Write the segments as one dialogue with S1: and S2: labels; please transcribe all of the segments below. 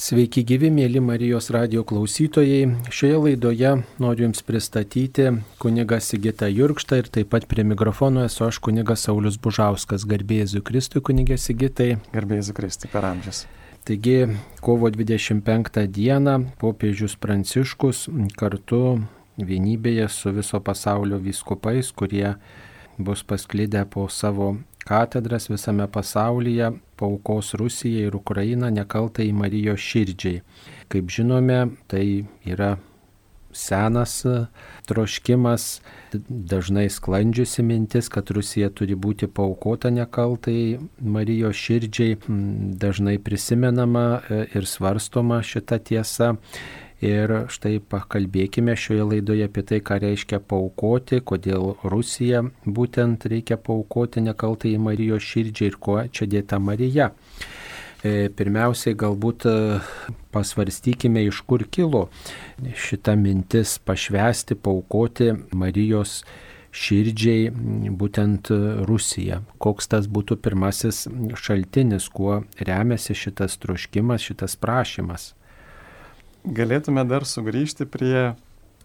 S1: Sveiki gyvi, mėly Marijos radio klausytojai. Šioje laidoje noriu Jums pristatyti kuniga Sigita Jurkštą ir taip pat prie mikrofono esu aš kunigas Saulis Bužauskas, garbėsiu Kristui kunigė Sigitai.
S2: Garbėsiu Kristui per amžius.
S1: Taigi, kovo 25 dieną popiežius Pranciškus kartu vienybėje su viso pasaulio vyskupais, kurie bus pasklidę po savo katedras visame pasaulyje paukos Rusijai ir Ukrainą nekaltai Marijos širdžiai. Kaip žinome, tai yra senas troškimas, dažnai sklandžiusi mintis, kad Rusija turi būti paukota nekaltai Marijos širdžiai, dažnai prisimenama ir svarstoma šita tiesa. Ir štai pakalbėkime šioje laidoje apie tai, ką reiškia paukoti, kodėl Rusija būtent reikia paukoti nekaltai Marijos širdžiai ir kuo čia dėta Marija. E, pirmiausiai galbūt e, pasvarstykime, iš kur kilo šita mintis pašvesti, paukoti Marijos širdžiai būtent Rusija. Koks tas būtų pirmasis šaltinis, kuo remiasi šitas troškimas, šitas prašymas
S2: galėtume dar sugrįžti prie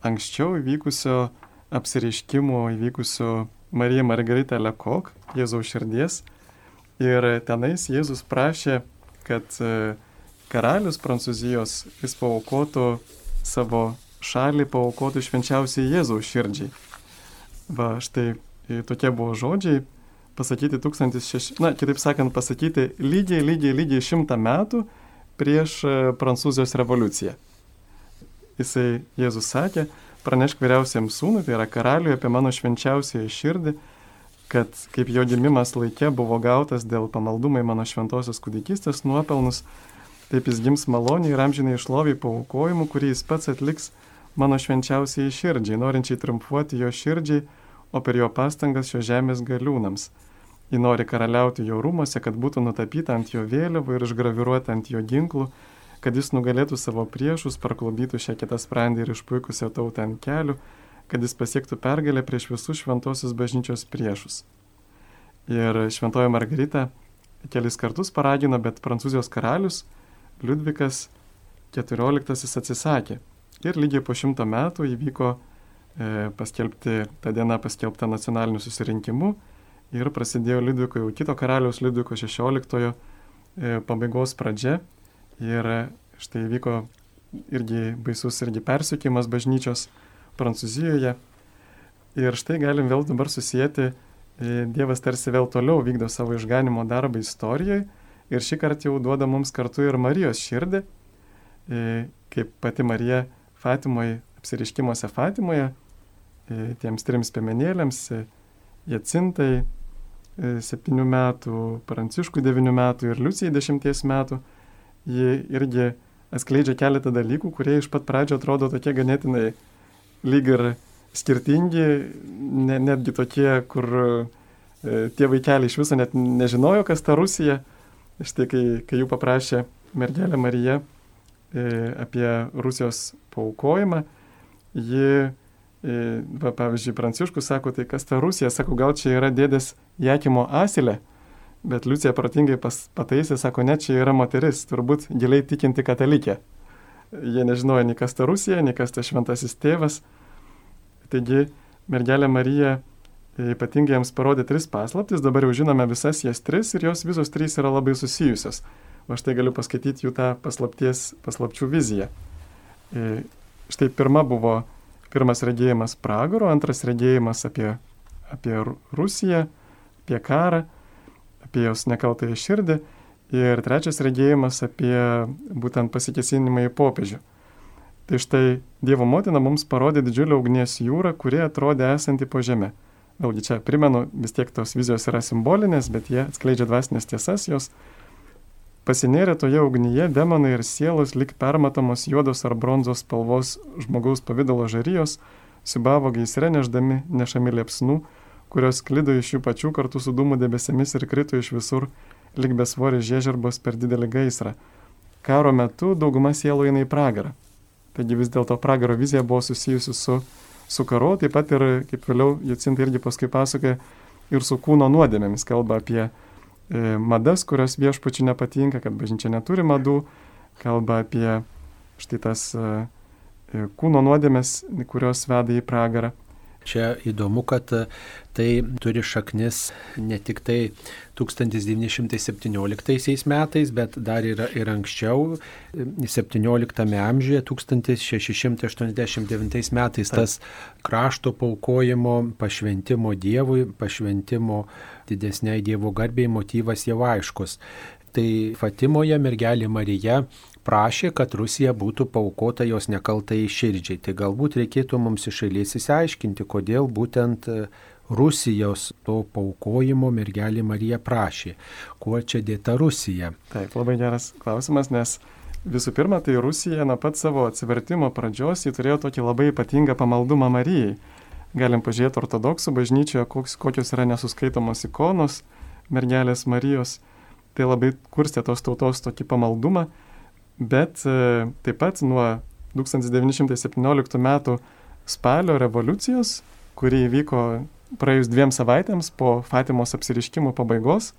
S2: anksčiau įvykusio apsireiškimo įvykusio Marija Margarita Lekok, Jėzaus širdies. Ir tenais Jėzus prašė, kad e, karalius Prancūzijos jis paukotų savo šalį, paukotų švenčiausiai Jėzaus širdžiai. Va, štai e, tokie buvo žodžiai, pasakyti 1600, na, kitaip sakant, pasakyti lygiai, lygiai, lygiai šimtą metų prieš e, Prancūzijos revoliuciją jisai Jėzus sakė, pranešk vyriausiam sūnui, tai yra karaliui apie mano švenčiausiąją širdį, kad kaip jo gimimas laikė buvo gautas dėl pamaldumai mano šventosios kūdikystės nuopelnus, taip jis gims maloniai ir amžinai išloviai paukojimu, kurį jis pats atliks mano švenčiausiai širdžiai, norinčiai triumfuoti jo širdžiai, o per jo pastangas šio žemės galiūnams. Ji nori karaliauti jo rūmose, kad būtų nutapyta ant jo vėliavų ir išgraviruota ant jo ginklų, kad jis nugalėtų savo priešus, parklobytų šią kitą sprendį ir išpuikusią tautą ant kelių, kad jis pasiektų pergalę prieš visus šventosios bažnyčios priešus. Ir šventoji Margarita kelis kartus paragino, bet prancūzijos karalius Liudvikas XIV atsisakė. Ir lygiai po šimto metų įvyko e, paskelbti, tą dieną paskelbta nacionaliniu susirinkimu ir prasidėjo Liudviko jau kito karaliaus Liudviko XVI e, pabaigos pradžia Ir štai vyko irgi baisus irgi persiekimas bažnyčios Prancūzijoje. Ir štai galim vėl dabar susijęti, e, Dievas tarsi vėl toliau vykdo savo išganimo darbą istorijoje ir šį kartą jau duoda mums kartu ir Marijos širdį, e, kaip pati Marija Fatimoje, apsiriškimuose Fatimoje, e, tiems trims piemenėlėms, Jacintai, septynių metų, Pranciškui devynių metų ir Liucijai dešimties metų ji irgi atskleidžia keletą dalykų, kurie iš pat pradžio atrodo tokie ganėtinai lyg ir skirtingi, ne, netgi tokie, kur e, tie vaikeliai iš viso net nežinojo, kas ta Rusija. Štai kai, kai jų paprašė mergelė Marija e, apie Rusijos paukojimą, ji, e, va, pavyzdžiui, Pranciškus sako, tai kas ta Rusija, sako, gal čia yra dėdės Jakimo asilė. Bet Liucija protingai pas, pataisė, sako, ne, čia yra moteris, turbūt giliai tikinti katalikė. Jie nežinojo nei kas ta Rusija, nei kas ta šventasis tėvas. Taigi mergelė Marija ypatingai jiems parodė tris paslaptis, dabar jau žinome visas jas tris ir jos visos trys yra labai susijusios. O štai galiu paskaityti jų tą paslapties, paslapčių viziją. E, štai pirma buvo pirmas regėjimas pragaro, antras regėjimas apie, apie Rusiją, apie karą apie jos nekaltąją širdį ir trečias regėjimas apie būtent pasikesinimą į popiežių. Tai štai Dievo motina mums parodė didžiulę ugnies jūrą, kuri atrodė esanti po žemę. Vėlgi čia primenu, vis tiek tos vizijos yra simbolinės, bet jie atskleidžia dvasinės tiesas, jos pasinėrė toje ugnyje demonai ir sielos lik permatomos juodos ar bronzos spalvos žmogaus pavydalo žarijos, subavo gaisre neždami nešami liepsnų, kurios klido iš jų pačių kartu su dūmų debesimis ir krito iš visur, lik besvoris žiežirbos per didelį gaisrą. Karo metu dauguma sielų eina į pragarą. Taigi vis dėlto pragaro vizija buvo susijusi su, su karu, taip pat ir, kaip vėliau Jacinta irgi paskui pasakoja, ir su kūno nuodėmėmis kalba apie madas, kurios viešpačių nepatinka, kad bažnyčia neturi madų, kalba apie štai tas e, kūno nuodėmės, kurios veda į pragarą.
S1: Čia įdomu, kad e, tai turi šaknis ne tik tai 1917 metais, bet dar yra ir anksčiau, 17 amžiuje, 1689 metais tas krašto paukojimo, pašventimo Dievui, pašventimo didesniai Dievo garbėjai motyvas jau aiškus. Tai Fatimoje mergelė Marija prašė, kad Rusija būtų paukota jos nekaltai širdžiai. Tai galbūt reikėtų mums iš eilės įsiaiškinti, kodėl būtent e, Rusijos to paukojimo mergelė Marija prašė. Kuo čia dėta Rusija?
S2: Taip, labai geras klausimas, nes visų pirma, tai Rusija nuo pat savo atsivertimo pradžios jį turėjo tokį labai ypatingą pamaldumą Marijai. Galim pažiūrėti ortodoksų bažnyčioje, kokios yra nesuskaitomos ikonos mergelės Marijos. Tai labai kurstė tos tautos tokį pamaldumą bet e, taip pat nuo 1917 metų spalio revoliucijos, kuri įvyko praėjus dviem savaitėms po Fatimos apsiriškimo pabaigos,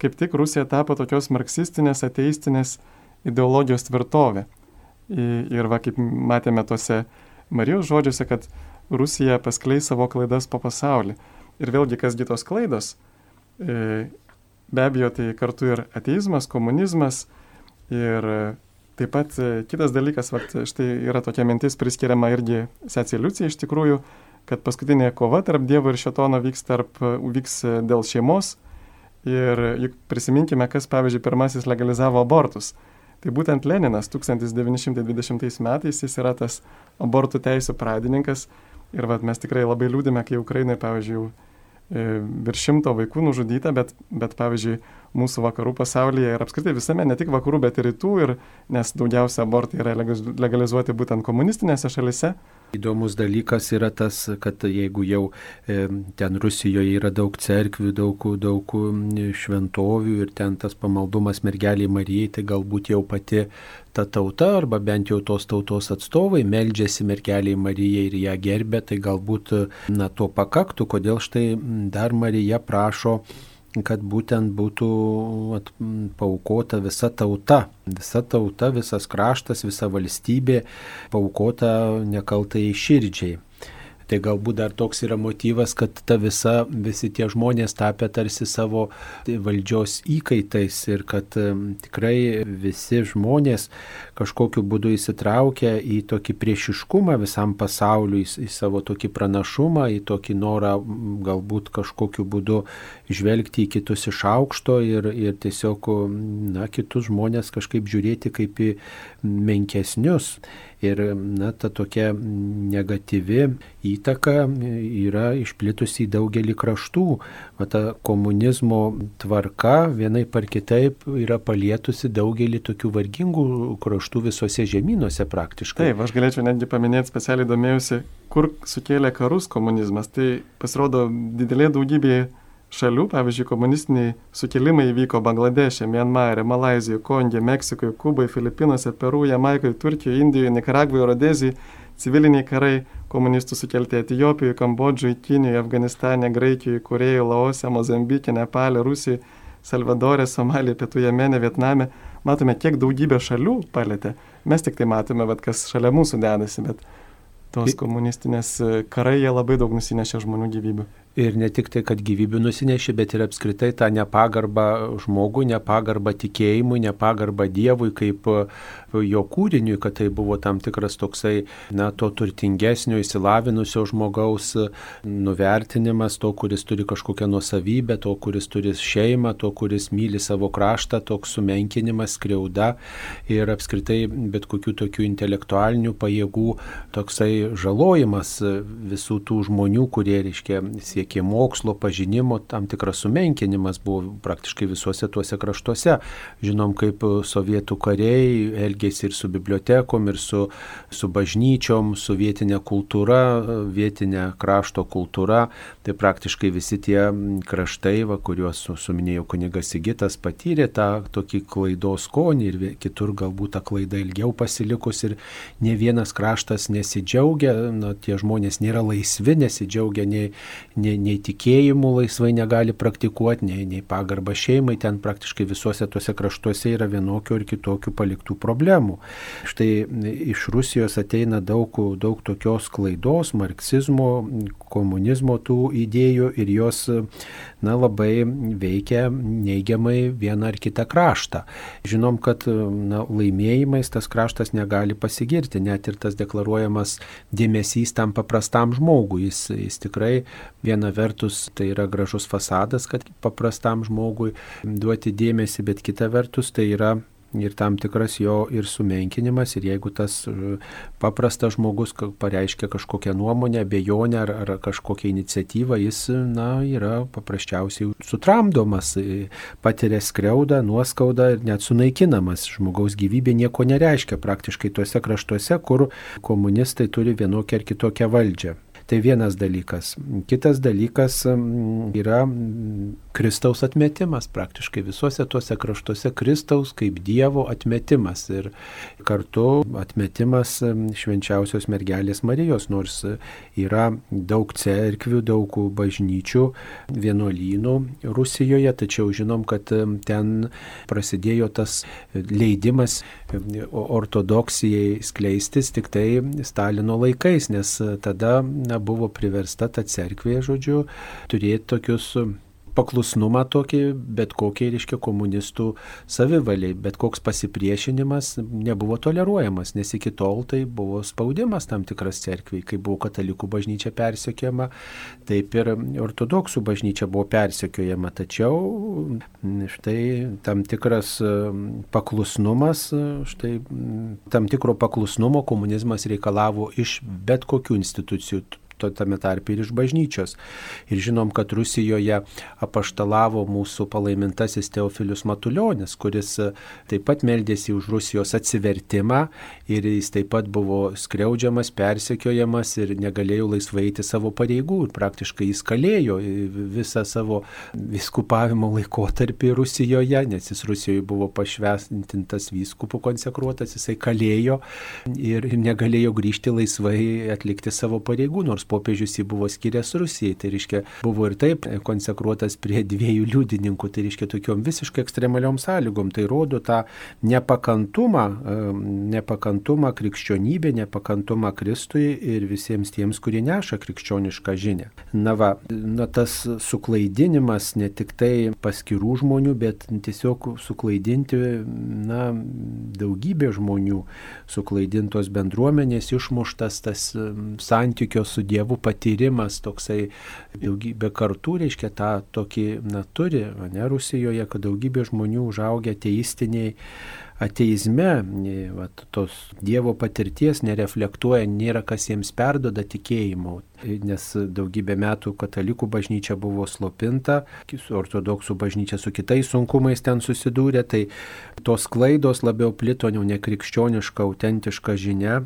S2: kaip tik Rusija tapo tokios marksistinės, ateistinės ideologijos tvirtovė. Ir va, kaip matėme tose Marijos žodžiuose, kad Rusija paskleis savo klaidas po pasaulį. Ir vėlgi, kasgi tos klaidos? E, be abejo, tai kartu ir ateizmas, komunizmas ir Taip pat e, kitas dalykas, vat, štai yra tokia mintis priskiriama irgi Sesė Liucija iš tikrųjų, kad paskutinė kova tarp Dievo ir Šetono vyks, tarp, e, vyks e, dėl šeimos. Ir juk prisiminkime, kas pavyzdžiui pirmasis legalizavo abortus. Tai būtent Leninas 1920 metais jis yra tas abortų teisų pradininkas. Ir vat, mes tikrai labai liūdime, kai Ukrainai, pavyzdžiui, virš šimto vaikų nužudyta, bet, bet pavyzdžiui, mūsų vakarų pasaulyje ir apskritai visame, ne tik vakarų, bet ir rytų, ir, nes daugiausia abortai yra legalizuoti būtent komunistinėse šalise.
S1: Įdomus dalykas yra tas, kad jeigu jau e, ten Rusijoje yra daug cerkvių, daug, daug šventovių ir ten tas pamaldumas mergeliai Marijai, tai galbūt jau pati ta tauta arba bent jau tos tautos atstovai meldžiasi mergeliai Marijai ir ją gerbė, tai galbūt na, to pakaktų, kodėl štai dar Marija prašo kad būtent būtų at, paukota visa tauta, visa tauta, visas kraštas, visa valstybė paukota nekaltai širdžiai. Tai galbūt dar toks yra motyvas, kad ta visa, visi tie žmonės tapę tarsi savo valdžios įkaitais ir kad tikrai visi žmonės kažkokiu būdu įsitraukia į tokį priešiškumą visam pasauliu, į, į savo tokį pranašumą, į tokį norą galbūt kažkokiu būdu žvelgti į kitus iš aukšto ir, ir tiesiog, na, kitus žmonės kažkaip žiūrėti kaip į menkesnius ir na, ta tokia negatyvi įtaka yra išplitusi į daugelį kraštų. O ta komunizmo tvarka vienai par kitaip yra palietusi daugelį tokių vargingų kraštų visose žemynuose praktiškai.
S2: Taip, aš galėčiau netgi paminėti specialiai domėjusi, kur sukėlė karus komunizmas. Tai pasirodo didelė daugybė šalių, pavyzdžiui, komunistiniai sukilimai įvyko Bangladešė, Mianmarė, Malazijoje, Kongė, Meksikoje, Kuboje, Filipinuose, Peru, Jamaikoje, Turkijoje, Indijoje, Nikaragvoje, Rodezijoje, civiliniai karai komunistų sukelti Etijopijoje, Kambodžoje, Kinijoje, Afganistane, Graikijoje, Korejoje, Laose, Mozambike, Nepalė, Rusijoje, Salvadorė, Somalija, Pietų Jemene, Vietname. Matome, kiek daugybė šalių palėtė. Mes tik tai matome, bet kas šalia mūsų dedasi, bet tos komunistinės karai jie labai daug nusinešė žmonių gyvybių.
S1: Ir ne tik tai, kad gyvybių nusinešė, bet ir apskritai tą nepagarbą žmogui, nepagarbą tikėjimui, nepagarbą Dievui kaip e, jo kūriniui, kad tai buvo tam tikras toksai, na, to turtingesnio, įsilavinusio žmogaus e, nuvertinimas, to, kuris turi kažkokią nusavybę, to, kuris turi šeimą, to, kuris myli savo kraštą, toks sumenkinimas, skriauda ir apskritai bet kokių tokių intelektualinių pajėgų toksai žalojimas visų tų žmonių, kurie, reiškia, siekė mokslo, pažinimo, tam tikras sumenkinimas buvo praktiškai visuose tuose kraštuose. Žinom, kaip sovietų kariai elgėsi ir su bibliotekom, ir su, su bažnyčiom, su vietinė kultūra, vietinė krašto kultūra. Tai praktiškai visi tie kraštai, va, kuriuos suminėjo kunigas Sigitas, patyrė tą tokį klaidos skonį ir kitur galbūt ta klaida ilgiau pasilikus ir ne vienas kraštas nesidžiaugia, na, tie žmonės nėra laisvi, nesidžiaugia nei, nei nei, tikėjimų laisvai negali praktikuoti, nei, nei pagarba šeimai, ten praktiškai visuose tuose kraštuose yra vienokio ir kitokių paliktų problemų. Štai iš Rusijos ateina daug, daug tokios klaidos, marksizmo, komunizmo tų idėjų ir jos na, labai veikia neigiamai vieną ar kitą kraštą. Žinom, kad na, laimėjimais tas kraštas negali pasigirti, net ir tas deklaruojamas dėmesys tam paprastam žmogui. Jis, jis tikrai viena vertus tai yra gražus fasadas, kad paprastam žmogui duoti dėmesį, bet kita vertus tai yra ir tam tikras jo ir sumenkinimas, ir jeigu tas e, paprastas žmogus pareiškia kažkokią nuomonę, bejonę ar, ar kažkokią iniciatyvą, jis na, yra paprasčiausiai sutramdomas, e, patiria skriaudą, nuoskaudą ir net sunaikinamas. Žmogaus gyvybė nieko nereiškia praktiškai tuose kraštuose, kur komunistai turi vienokią ar kitokią valdžią. Tai vienas dalykas. Kitas dalykas yra Kristaus atmetimas praktiškai visuose tuose kraštuose Kristaus kaip Dievo atmetimas ir kartu atmetimas švenčiausios mergelės Marijos, nors yra daug cerkvių, daug bažnyčių, vienuolynų Rusijoje, tačiau žinom, kad ten prasidėjo tas leidimas ortodoksijai skleistis tik tai Stalino laikais, nes tada na, buvo priversta ta cerkvė, žodžiu, turėti tokius paklusnumą tokį, bet kokiai, reiškia, komunistų savivaliai, bet koks pasipriešinimas nebuvo toleruojamas, nes iki tol tai buvo spaudimas tam tikras cerkviai, kai buvo katalikų bažnyčia persekiojama, taip ir ortodoksų bažnyčia buvo persekiojama, tačiau štai tam tikras paklusnumas, štai tam tikro paklusnumo komunizmas reikalavo iš bet kokių institucijų tame tarpe ir iš bažnyčios. Ir žinom, kad Rusijoje apaštalavo mūsų palaimintasis Teofilius Matuljonis, kuris e, taip pat meldėsi už Rusijos atsivertimą ir jis taip pat buvo skriaudžiamas, persekiojamas ir negalėjo laisvai eiti savo pareigų ir praktiškai jis kalėjo visą savo viskupavimo laikotarpį Rusijoje, nes jis Rusijoje buvo pašvestintas vyskupų konsekruotas, jisai kalėjo ir negalėjo grįžti laisvai atlikti savo pareigų, nors popiežius jį buvo skiręs Rusijai. Tai reiškia, buvo ir taip konsekruotas prie dviejų liudininkų, tai reiškia tokiom visiškai ekstremaliom sąlygom. Tai rodo tą nepakantumą, nepakantumą krikščionybė, nepakantumą Kristui ir visiems tiems, kurie neša krikščionišką žinę. Na va, na tas suklaidinimas ne tik tai paskirų žmonių, bet tiesiog suklaidinti, na, daugybė žmonių, suklaidintos bendruomenės, išmuštas tas santykio su Dievu dievų patyrimas toksai daugybė kartų, reiškia, tą tokį, na, turi, ne, Rusijoje, kad daugybė žmonių užaugia teistiniai ateizme, va, tos Dievo patirties nereflektuoja, nėra kas jiems perdoda tikėjimo, nes daugybę metų katalikų bažnyčia buvo slopinta, ortodoksų bažnyčia su kitais sunkumais ten susidūrė, tai tos klaidos labiau plito jau nekrikščioniška, autentiška žinia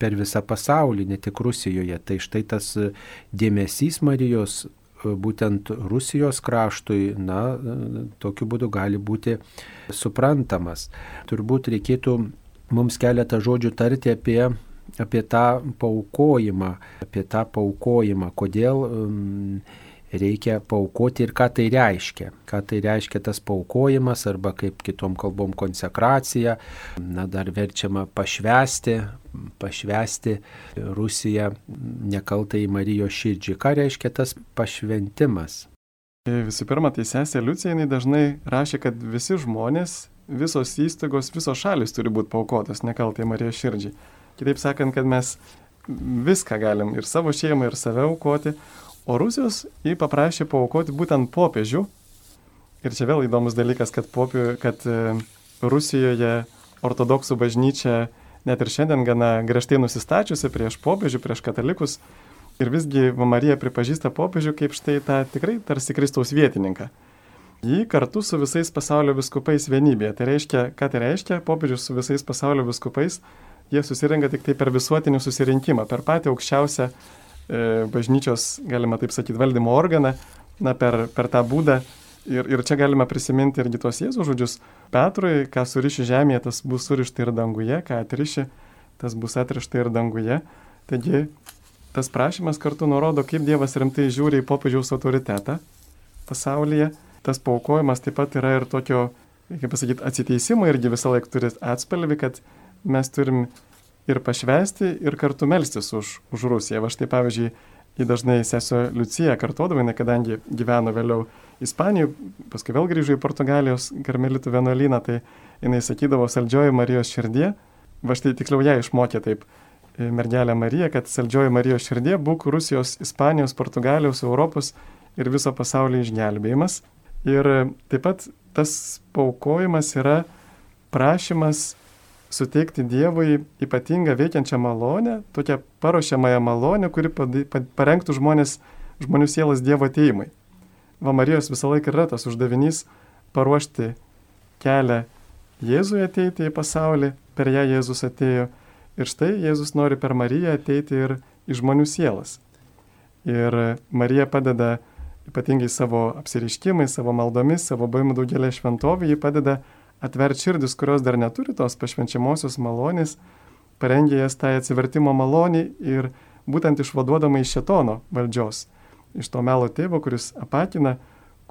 S1: per visą pasaulį, ne tik Rusijoje. Tai štai tas dėmesys Marijos būtent Rusijos kraštui, na, tokiu būdu gali būti suprantamas. Turbūt reikėtų mums keletą žodžių tarti apie, apie tą paukojimą, apie tą paukojimą, kodėl um, reikia paukoti ir ką tai reiškia. Ką tai reiškia tas paukojimas arba kaip kitom kalbom konsekracija, na dar verčiama pašvesti, pašvesti Rusiją nekaltai Marijos širdžiai. Ką reiškia tas pašventimas?
S2: Visų pirma, tai sesė Liucija jinai dažnai rašė, kad visi žmonės, visos įstaigos, visos šalis turi būti paukotas nekaltai Marijos širdžiai. Kitaip sakant, kad mes viską galim ir savo šeimą, ir save aukoti, O Rusijos jį paprašė paukoti būtent popiežių. Ir čia vėl įdomus dalykas, kad, popie, kad e, Rusijoje ortodoksų bažnyčia net ir šiandien gana griežtai nusistačiusi prieš popiežių, prieš katalikus. Ir visgi Marija pripažįsta popiežių kaip štai tą tikrai tarsi Kristaus vietininką. Jį kartu su visais pasaulio viskupais vienybėje. Tai reiškia, ką tai reiškia, popiežius su visais pasaulio viskupais, jie susirenka tik tai per visuotinį susirinkimą, per patį aukščiausią bažnyčios, galima taip sakyti, valdymo organą, na, per, per tą būdą. Ir, ir čia galime prisiminti irgi tos Jėzų žodžius. Petrui, ką suriši žemėje, tas bus surišta ir danguje, ką atriši, tas bus atrišta ir danguje. Taigi tas prašymas kartu nurodo, kaip Dievas rimtai žiūri į popiežiaus autoritetą pasaulyje. Tas paukojimas taip pat yra ir tokio, kaip pasakyti, atsiteisimo irgi visą laiką turi atspalvį, kad mes turim ir pašvesti, ir kartu melstis už, už Rusiją. Va štai pavyzdžiui, jį dažnai sesio Liucija kartuodavo, kadangi gyveno vėliau Ispanijoje, paskui vėl grįžo į Portugalijos karmelitų vienuolyną, tai jinai sakydavo saldžioji Marijos širdie, va štai tiksliau ją išmokė taip e, mergelė Marija, kad saldžioji Marijos širdie būk Rusijos, Ispanijos, Portugalijos, Europos ir viso pasaulio išgelbėjimas. Ir e, taip pat tas paukojimas yra prašymas suteikti Dievui ypatingą veikiančią malonę, tokią paruošiamąją malonę, kuri parengtų žmonės, žmonių sielas Dievo ateimai. Va Marijos visą laiką yra tas uždavinys paruošti kelią Jėzui ateiti į pasaulį, per ją Jėzus atėjo. Ir štai Jėzus nori per Mariją ateiti ir į žmonių sielas. Ir Marija padeda ypatingai savo apsiriškimais, savo maldomis, savo baimu daugelį šventovį, ji padeda atverti širdis, kurios dar neturi tos pašvenčiamosios malonės, parengia jas tai atsivertimo malonį ir būtent išvaduodama iš šetono valdžios, iš to melo tėvo, kuris apakina,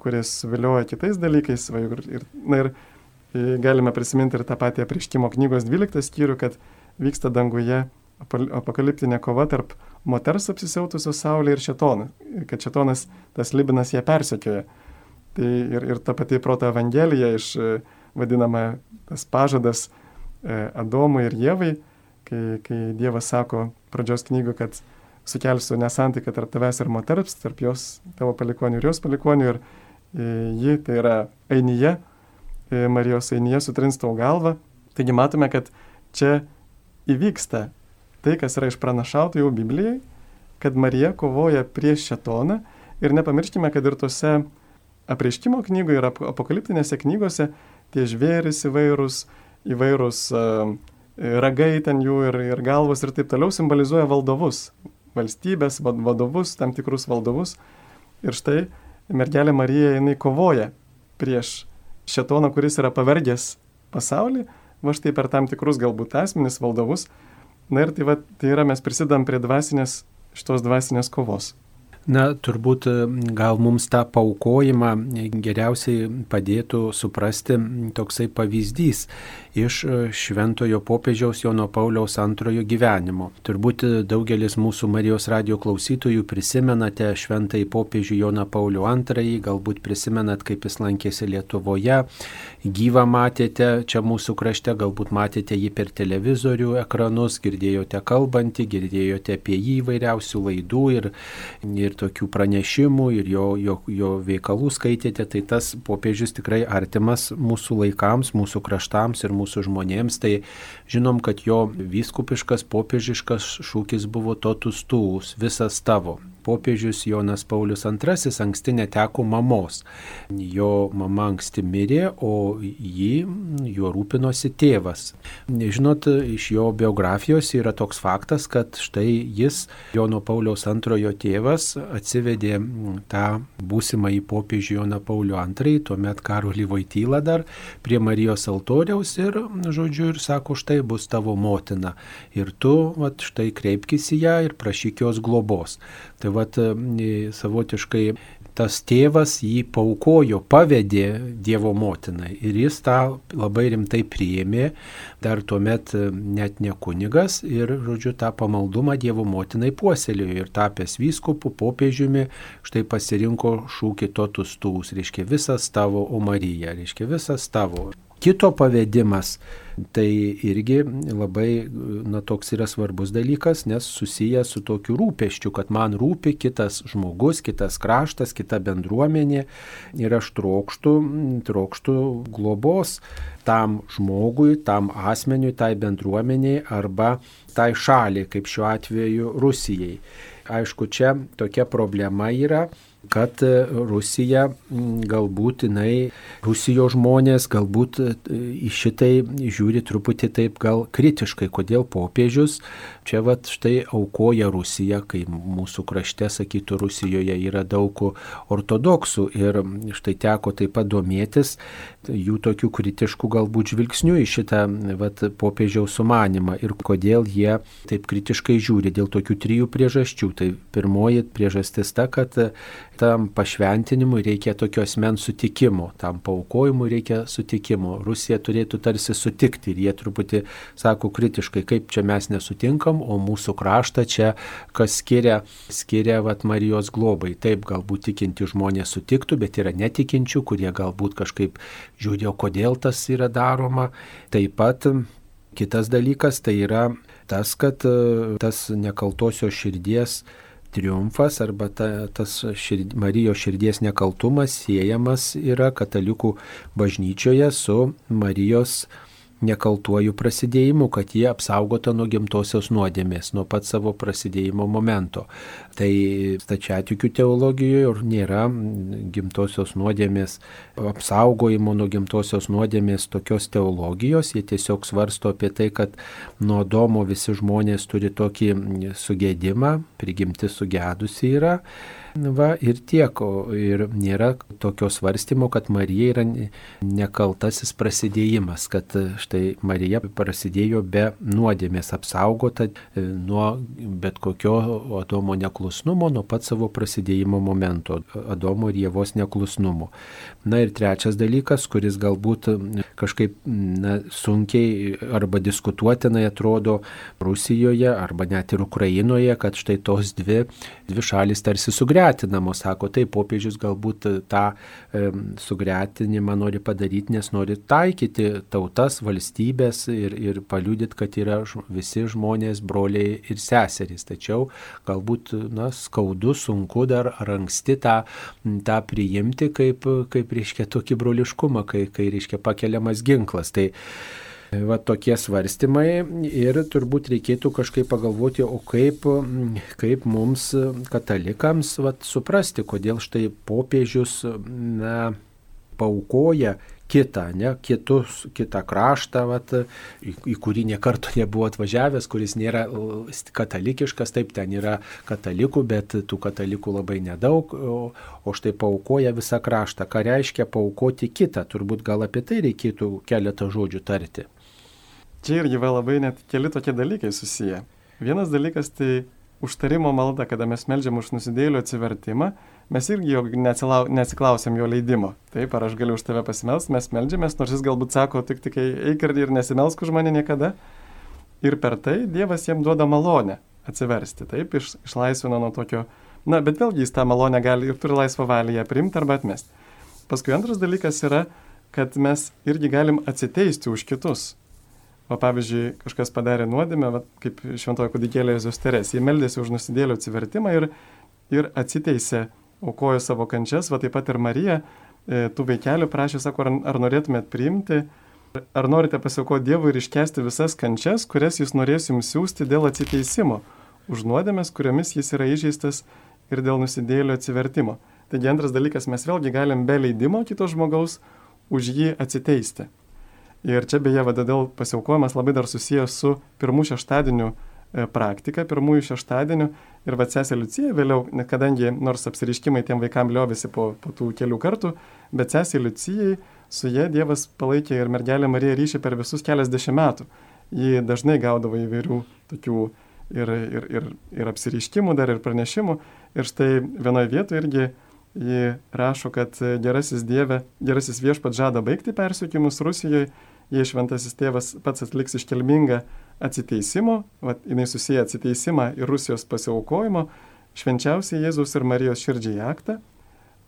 S2: kuris vilioja kitais dalykais. Va, ir, na ir galime prisiminti ir tą patį apriškimo knygos 12 skyrių, kad vyksta danguje apokaliptinė kova tarp moters apsisiautusios saulė ir šetono, kad šetonas tas libinas ją persekioja. Tai ir, ir ta pati proto evangelija iš vadinama tas pažadas e, Adomui ir Jėvai, kai, kai Dievas sako pradžios knygų, kad sukelsiu nesantaiką tarp tavęs ir moters, tarp jos, tavo palikonių ir jos palikonių ir e, ji, tai yra Ainyje, E, Marijos einyje sutrins tau galvą. Taigi matome, kad čia įvyksta tai, kas yra išpranašauta jau Biblijai, kad Marija kovoja prieš šetoną ir nepamirškime, kad ir tose apreiškimo knygoje ir apokaliptinėse knygose tie žvėris įvairūs, įvairūs ragai ten jų ir, ir galvos ir taip toliau simbolizuoja valdovus, valstybės vadovus, tam tikrus valdovus. Ir štai mergelė Marija jinai kovoja prieš šetoną, kuris yra pavergęs pasaulį, va štai per tam tikrus galbūt asmenis, valdovus. Na ir tai, va, tai yra mes prisidam prie dvasinės, šitos dvasinės kovos.
S1: Na, turbūt e, gal mums tą paukojimą geriausiai padėtų suprasti toksai pavyzdys iš e, šventojo popiežiaus Jono Pauliaus antrojo gyvenimo. Turbūt daugelis mūsų Marijos radio klausytojų prisimenate šventąjį popiežių Joną Paulių antrąjį, galbūt prisimenat, kaip jis lankėsi Lietuvoje, gyvą matėte čia mūsų krašte, galbūt matėte jį per televizorių ekranus, girdėjote kalbantį, girdėjote apie jį įvairiausių laidų ir, ir tokių pranešimų ir jo, jo, jo veikalų skaitėte, tai tas popiežius tikrai artimas mūsų laikams, mūsų kraštams ir mūsų žmonėms, tai žinom, kad jo vyskupiškas, popiežiškas šūkis buvo totus tūus, visas tavo popiežius Jonas Paulius II anksti neteko mamos. Jo mama anksti mirė, o jį, juo rūpinosi tėvas. Žinot, iš jo biografijos yra toks faktas, kad štai jis, Jono Pauliaus II tėvas, atsivedė tą būsimą į popiežių Joną Paulių II, tuomet Karolį Vaitylą dar, prie Marijos altoriaus ir, žodžiu, ir sako, štai bus tavo motina. Ir tu, va, štai kreipkis į ją ir prašyk jos globos. Tai vat e, savotiškai tas tėvas jį paukojo, pavedė Dievo motinai ir jis tą labai rimtai priėmė, dar tuomet e, net ne kunigas ir, žodžiu, tą pamaldumą Dievo motinai puoselėjo ir tapęs vyskupu, popiežiumi, štai pasirinko šūkį totus tūs, reiškia visas tavo, o Marija, reiškia visas tavo. Kito pavedimas tai irgi labai na, toks yra svarbus dalykas, nes susijęs su tokiu rūpeščiu, kad man rūpi kitas žmogus, kitas kraštas, kita bendruomenė ir aš trokštų, trokštų globos tam žmogui, tam asmeniui, tai bendruomeniai arba tai šaliai, kaip šiuo atveju Rusijai. Aišku, čia tokia problema yra, kad e, Rusija galbūt jinai, Rusijos žmonės galbūt e, į šitai žiūri truputį taip gal kritiškai, kodėl popiežius čia vat štai aukoja Rusiją, kai mūsų krašte, sakytų, Rusijoje yra daug ortodoksų ir štai teko taip pat domėtis jų tokių kritiškų galbūt žvilgsnių į šitą vat, popiežiaus sumanimą ir kodėl jie taip kritiškai žiūri dėl tokių trijų priežasčių. Tai pirmoji priežastis ta, kad tam pašventinimui reikia tokio asmens sutikimo, tam paukojimui reikia sutikimo. Rusija turėtų tarsi sutikti ir jie truputį sako kritiškai, kaip čia mes nesutinkam, o mūsų kraštą čia kas skiria, skiria vat, Marijos globai. Taip, galbūt tikinti žmonės sutiktų, bet yra netikinčių, kurie galbūt kažkaip žiūri, o kodėl tas yra daroma. Taip pat kitas dalykas tai yra tas, kad tas nekaltosios širdies triumfas arba ta, tas šird, Marijos širdies nekaltumas siejamas yra katalikų bažnyčioje su Marijos nekaltuoju prasidėjimu, kad jie apsaugota nuo gimtosios nuodėmės, nuo pat savo prasidėjimo momento. Tai stačiatikių teologijoje nėra gimtosios nuodėmės apsaugojimo nuo gimtosios nuodėmės tokios teologijos, jie tiesiog svarsto apie tai, kad nuo domo visi žmonės turi tokį sugėdimą, prigimti sugedusi yra. Va ir tiek, ir nėra tokio svarstymo, kad Marija yra nekaltasis prasidėjimas, kad štai Marija prasidėjo be nuodėmės apsaugota e, nuo bet kokio Adomo neklusnumo, nuo pat savo prasidėjimo momento, Adomo ir Jėvos neklusnumo. Na ir trečias dalykas, kuris galbūt kažkaip na, sunkiai arba diskutuotinai atrodo Rusijoje arba net ir Ukrainoje, kad štai tos dvi, dvi šalis tarsi sugretinamos. Sako, taip, popiežius galbūt tą e, sugretinimą nori padaryti, nes nori taikyti tautas, valstybės ir, ir paliūdyti, kad yra visi žmonės, broliai ir seserys. Tačiau galbūt na, skaudu, sunku dar ar anksti tą, tą priimti kaip, kaip reiškia tokį broliškumą, kai, kai reiškia pakeliamas ginklas. Tai, Va tokie svarstymai ir turbūt reikėtų kažkaip pagalvoti, o kaip, kaip mums katalikams va, suprasti, kodėl štai popiežius na, paukoja kitą, ne, kitus, kitą kraštą, vat, į, į kurį niekarto nebuvo atvažiavęs, kuris nėra katalikiškas, taip ten yra katalikų, bet tų katalikų labai nedaug, o, o štai paukoja visą kraštą. Ką reiškia paukoti kitą? Turbūt gal apie tai reikėtų keletą žodžių tarti.
S2: Čia irgi va labai net keli tokie dalykai susiję. Vienas dalykas tai užtarimo malda, kada mes melžiam už nusidėlių atsivertimą, mes irgi jo neatsiklausėm jo leidimo. Taip, ar aš galiu už tave pasimelsti, mes melžiamės, nors jis galbūt sako, tik tik eik ir nesimelsk už mane niekada. Ir per tai Dievas jiem duoda malonę atsiversti, taip, iš, išlaisvina nuo tokio, na, bet vėlgi jis tą malonę gali ir turi laisvą valią ją priimti arba atmesti. Paskui antras dalykas yra, kad mes irgi galim atsiteisti už kitus. O pavyzdžiui, kažkas padarė nuodėmę, va, kaip šventojo kudikėlė Jėzus Teres. Jie meldėsi už nusidėlio atsivertimą ir, ir atsiteisė, aukojo savo kančias, va taip pat ir Marija e, tų vaikelių prašė, sako, ar, ar norėtumėt priimti, ar norite pasiaukoti Dievui ir iškesti visas kančias, kurias jis norės jums siūsti dėl atsiteisimo, už nuodėmės, kuriomis jis yra įžeistas ir dėl nusidėlio atsivertimo. Taigi antras dalykas, mes vėlgi galim be leidimo kito žmogaus už jį atsiteisti. Ir čia beje, vadodėl pasiaukojimas labai dar susijęs su pirmų šeštadienių e, praktika, pirmųjų šeštadienių. Ir va sesė Liucija vėliau, kadangi nors apsiriškimai tiem vaikam liovėsi po, po tų kelių kartų, bet sesė Liucijai su jie Dievas palaikė ir mergelė Marija ryšį per visus keliasdešimt metų. Ji dažnai gaudavo įvairių tokių ir, ir, ir, ir apsiriškimų, dar ir pranešimų. Ir štai vienoje vietoje irgi ji rašo, kad gerasis Dieve, gerasis viešpat žada baigti persiekimus Rusijoje jei šventasis tėvas pats atliks iškilmingą atsiteisimo, vat, jinai susiję atsiteisimą ir Rusijos pasiaukojimo, švenčiausiai Jėzaus ir Marijos širdžiai aktą,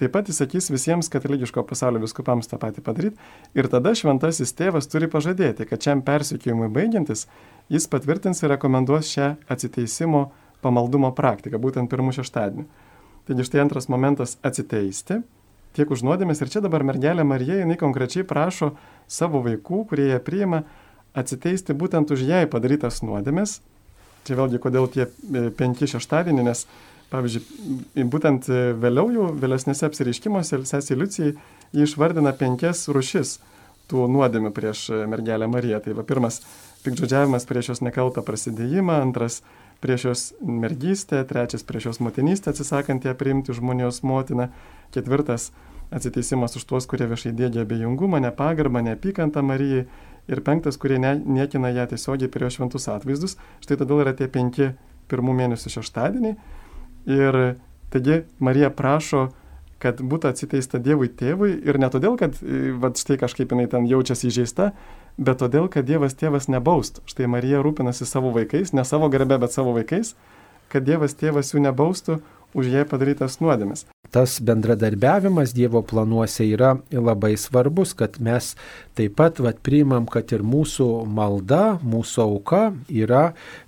S2: taip pat įsakys visiems katalikiško pasaulio viskupams tą patį padaryti ir tada šventasis tėvas turi pažadėti, kad šiam persikėjimui baigiantis jis patvirtins ir rekomenduos šią atsiteisimo pamaldumo praktiką, būtent pirmų šeštadienį. Taigi štai antras momentas - atsiteisti tiek už nuodėmės. Ir čia dabar mergelė Marija, jinai konkrečiai prašo savo vaikų, kurie ją priima, atsiteisti būtent už jai padarytas nuodėmės. Čia vėlgi, kodėl tie e, penki šeštadienį, nes Pavyzdžiui, būtent vėliau jau, vėlesnėse apsireiškimuose, sesė Liucijai, jį išvardina penkias rušis tų nuodėmių prieš mergelę Mariją. Tai va pirmas - pikdžodžiavimas prieš jos nekaltą prasidėjimą, antras - prieš jos mergystę, trečias - prieš jos motinystę atsisakant ją priimti žmonijos motiną, ketvirtas - atsiteisimas už tuos, kurie viešai dėgia abejingumą, nepagarbą, neapykantą Marijai. Ir penktas, kurie ne, niekina ją tiesiogiai prieš šventus atvaizdus. Štai todėl yra tie penki pirmų mėnesių šeštadieniai Ir taigi Marija prašo, kad būtų atsiteista Dievui tėvui. Ir ne todėl, kad e, va, štai kažkaip jinai ten jaučiasi įžeista, bet todėl, kad Dievas tėvas nebaustų. Štai Marija rūpinasi savo vaikais, ne savo garbe, bet savo vaikais, kad Dievas tėvas jų nebaustų už jai padarytas nuodėmes
S1: tas bendradarbiavimas Dievo planuose yra labai svarbus, kad mes taip pat vat, priimam, kad ir mūsų malda, mūsų auka yra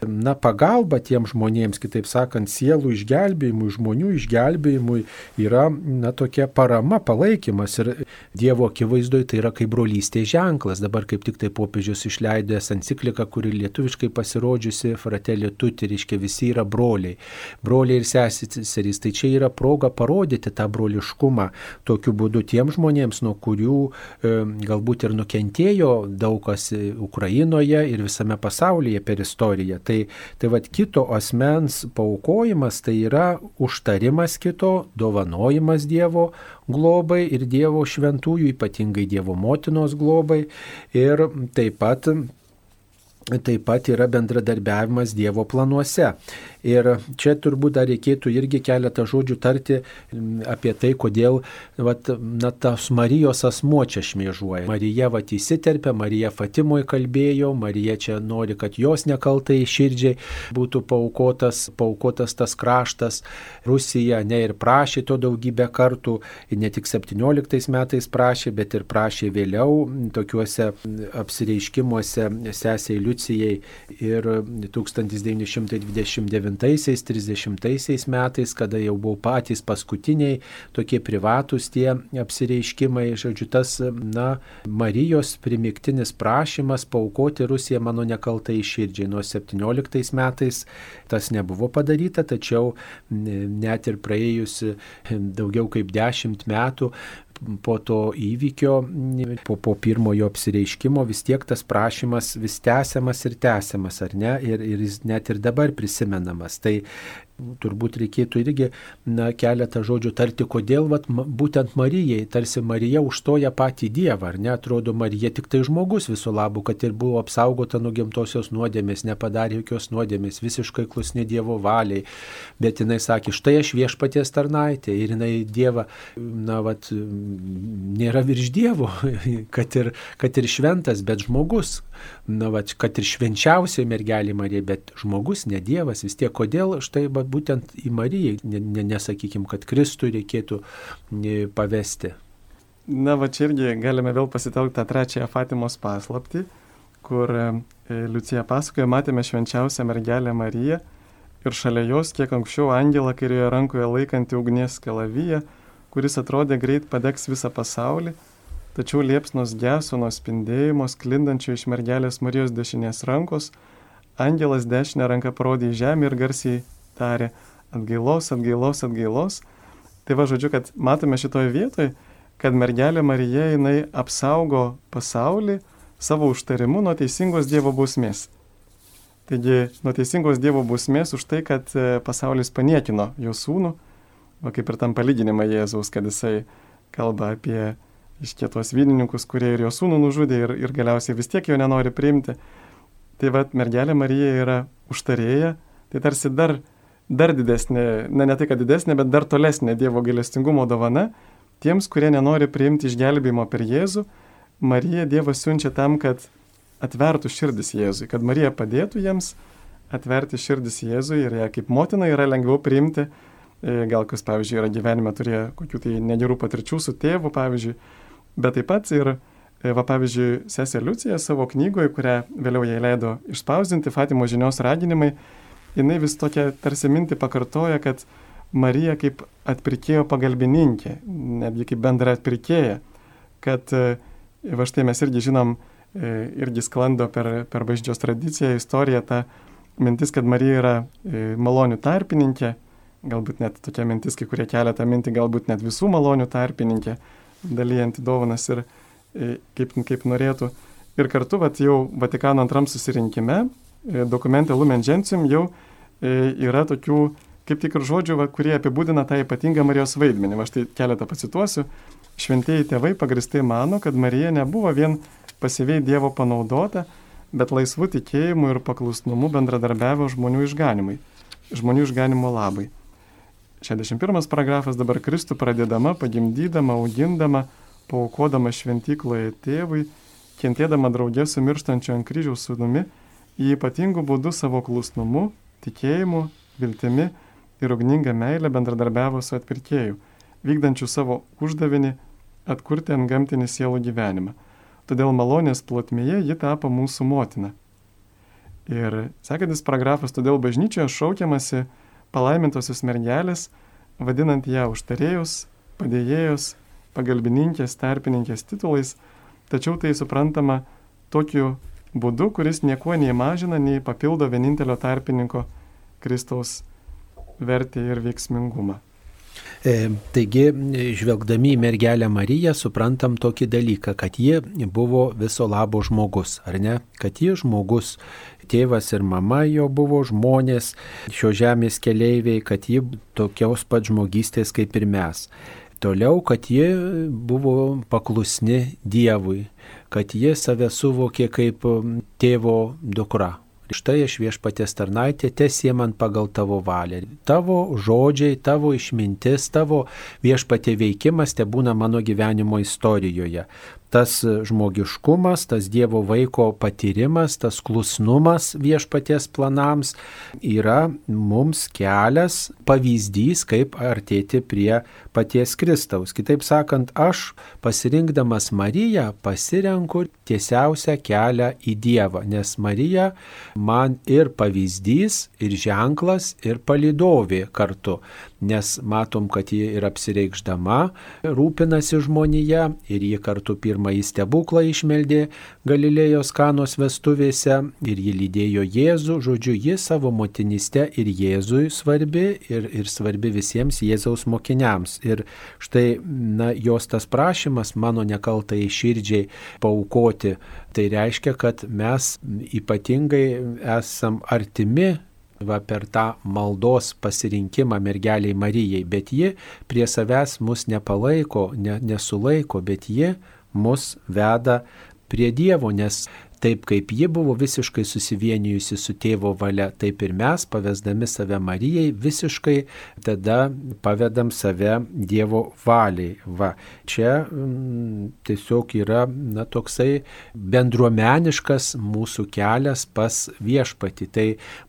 S1: na, pagalba tiem žmonėms, kitaip sakant, sielų išgelbėjimui, žmonių išgelbėjimui yra na, tokia parama, palaikymas ir Dievo akivaizdoje tai yra kaip brolystės ženklas. Dabar kaip tik tai popiežius išleidęs encikliką, kuri lietuviškai pasirodžiusi, fratelė tuti, reiškia visi yra broliai. Broliai ir seserys. Tai čia yra proga parodyti, parodyti tą broliškumą tokiu būdu tiem žmonėms, nuo kurių e, galbūt ir nukentėjo daug kas Ukrainoje ir visame pasaulyje per istoriją. Tai, tai vad kito asmens paukojimas tai yra užtarimas kito, dovanojimas Dievo globai ir Dievo šventųjų, ypatingai Dievo motinos globai ir taip pat taip pat yra bendradarbiavimas Dievo planuose. Ir čia turbūt dar reikėtų irgi keletą žodžių tarti apie tai, kodėl vat, na, tas Marijos asmo čia šmėžuoja. Marija vat įsiterpia, Marija Fatimoje kalbėjo, Marija čia nori, kad jos nekaltai širdžiai būtų paukotas, paukotas tas kraštas. Rusija ne ir prašė to daugybę kartų, ne tik 17 metais prašė, bet ir prašė vėliau tokiuose apsireiškimuose sesiai Liucijai ir 1929 29-30 metais, kada jau buvo patys paskutiniai tokie privatus tie apsireiškimai, žodžiu, tas, na, Marijos primiktinis prašymas paukoti Rusiją mano nekaltai širdžiai. Nuo 17 metais tas nebuvo padaryta, tačiau net ir praėjus daugiau kaip 10 metų po to įvykio, po, po pirmojo apsireiškimo vis tiek tas prašymas vis tęsiamas ir tęsiamas, ar ne? Ir, ir jis net ir dabar prisimenamas. Tai turbūt reikėtų irgi na, keletą žodžių tarti, kodėl vat, būtent Marijai, tarsi Marija užtoja patį Dievą, ar ne, atrodo Marija tik tai žmogus visų labų, kad ir buvo apsaugota nuo gimtosios nuodėmės, nepadarė jokios nuodėmės, visiškai klusni Dievo valiai, bet jinai sakė, štai aš viešpaties tarnaitė. Ir jinai Dievą, na, vat, nėra virš Dievo, kad ir, kad ir šventas, bet žmogus, na, vat, kad ir švenčiausiai mergelė Marija, bet žmogus, ne Dievas, vis tiek kodėl štai va, būtent į Mariją, nesakykim, ne, ne kad Kristui reikėtų pavesti.
S2: Na, va čia irgi galime vėl pasitelkti tą trečiąją Fatimos paslapti, kur e, Liucija pasakoja, matėme švenčiausią mergelę Mariją ir šalia jos kiek anksčiau angelą kairioje rankoje laikantį ugnies kalavyje, kuris atrodė greit padegs visą pasaulį, tačiau liepsnos geso nuo spindėjimo sklindančio iš mergelės Marijos dešinės rankos, angelas dešinę ranką parodė į žemę ir garsiai tarė atgailos, atgailos, atgailos. Tai va žodžiu, kad matome šitoje vietoje, kad mergelė Marija jinai apsaugo pasaulį savo užtarimu nuo teisingos Dievo bausmės. Taigi, nuo teisingos Dievo bausmės už tai, kad e, pasaulis paniekino jo sūnų, va kaip ir tam palyginimą Jėzaus, kad jisai kalba apie iškėtos vynininkus, kurie ir jo sūnų nužudė ir, ir galiausiai vis tiek jo nenori priimti. Tai vad mergelė Marija yra užtarėja, tai tarsi dar dar didesnė, na ne tai, kad didesnė, bet dar tolesnė Dievo gailestingumo dovana tiems, kurie nenori priimti išgelbėjimo per Jėzų. Marija Dievas siunčia tam, kad atvertų širdis Jėzui, kad Marija padėtų jiems atverti širdis Jėzui ir ją kaip motina yra lengviau priimti, e, gal kas, pavyzdžiui, yra gyvenime turėję kokių tai negerų patirčių su tėvu, pavyzdžiui, bet taip pat ir, e, va, pavyzdžiui, sesė Liucija savo knygoje, kurią vėliau jai leido išspausdinti, Fatimo žinios raginimai, jinai vis tokia tarsi mintį pakartoja, kad Marija kaip atpirkėjo pagalbininkė, netgi kaip bendra atpirkėja, kad e, va štai mes irgi žinom, e, irgi sklando per, per bažnyčios tradiciją, istoriją, ta mintis, kad Marija yra e, malonių tarpininkė, galbūt net tokia mintis, kai kurie kelia tą mintį, galbūt net visų malonių tarpininkė, dalyjanti dovanas ir kaip, kaip norėtų. Ir kartu, vat, jau Vatikano antram susirinkime, dokumente Lumen Gentium jau e, yra tokių, kaip tik ir žodžių, va, kurie apibūdina tą ypatingą Marijos vaidmenį. Aš tai keletą pacituosiu. Šventieji tėvai pagristai mano, kad Marija nebuvo vien pasyviai Dievo panaudota, bet laisvų tikėjimų ir paklusnumu bendradarbiavo žmonių išganimui, žmonių išganimo labai. 61 paragrafas dabar Kristų pradėdama, pagimdydama, augindama, paukodama šventykloje tėvui, kentėdama draugė su mirštančiu ant kryžiaus sūnumi, į ypatingų būdų savo klusnumu, tikėjimu, viltimi ir ugninga meilė bendradarbiavo su atpirkėju, vykdančiu savo uždavinį atkurti ant gamtinį sielų gyvenimą todėl malonės plotmėje ji tapo mūsų motina. Ir sekantis paragrafas, todėl bažnyčioje šaukiamasi palaimintosios mergelės, vadinant ją užtarėjus, padėjėjus, pagalbininkės, tarpininkės titulais, tačiau tai suprantama tokiu būdu, kuris niekuo nei mažina, nei papildo vienintelio tarpininko Kristaus vertę ir veiksmingumą.
S1: E, taigi, žvelgdami į mergelę Mariją, suprantam tokį dalyką, kad ji buvo viso labo žmogus, ar ne? Kad ji žmogus, tėvas ir mama jo buvo žmonės, šio žemės keleiviai, kad ji tokios pat žmogystės kaip ir mes. Toliau, kad ji buvo paklusni Dievui, kad ji save suvokė kaip tėvo dukra Štai aš viešpatės tarnaitė, tesie man pagal tavo valią. Tavo žodžiai, tavo išmintis, tavo viešpatė veikimas te būna mano gyvenimo istorijoje tas žmogiškumas, tas Dievo vaiko patyrimas, tas klusnumas viešpaties planams yra mums kelias, pavyzdys, kaip artėti prie paties Kristaus. Kitaip sakant, aš pasirinkdamas Mariją pasirenku tiesiausią kelią į Dievą, nes Marija man ir pavyzdys, ir ženklas, ir palidovė kartu nes matom, kad ji ir apsireikšdama rūpinasi žmonėje ir ji kartu pirmąjį stebuklą išmeldė Galilėjos kanos vestuvėse ir ji lydėjo Jėzų, žodžiu, ji savo motiniste ir Jėzui svarbi ir, ir svarbi visiems Jėzaus mokiniams. Ir štai na, jos tas prašymas mano nekaltai širdžiai paukoti, tai reiškia, kad mes ypatingai esam artimi va per tą maldos pasirinkimą mergeliai Marijai, bet ji prie savęs mus nepalaiko, ne, nesulaiko, bet ji mus veda prie Dievo, nes Taip kaip ji buvo visiškai susivienijusi su tėvo valia, taip ir mes, pavesdami save Marijai, visiškai tada pavedam save Dievo valiai. Va, čia m, mm, tiesiog yra na, toksai bendruomeniškas mūsų kelias pas viešpati. Tai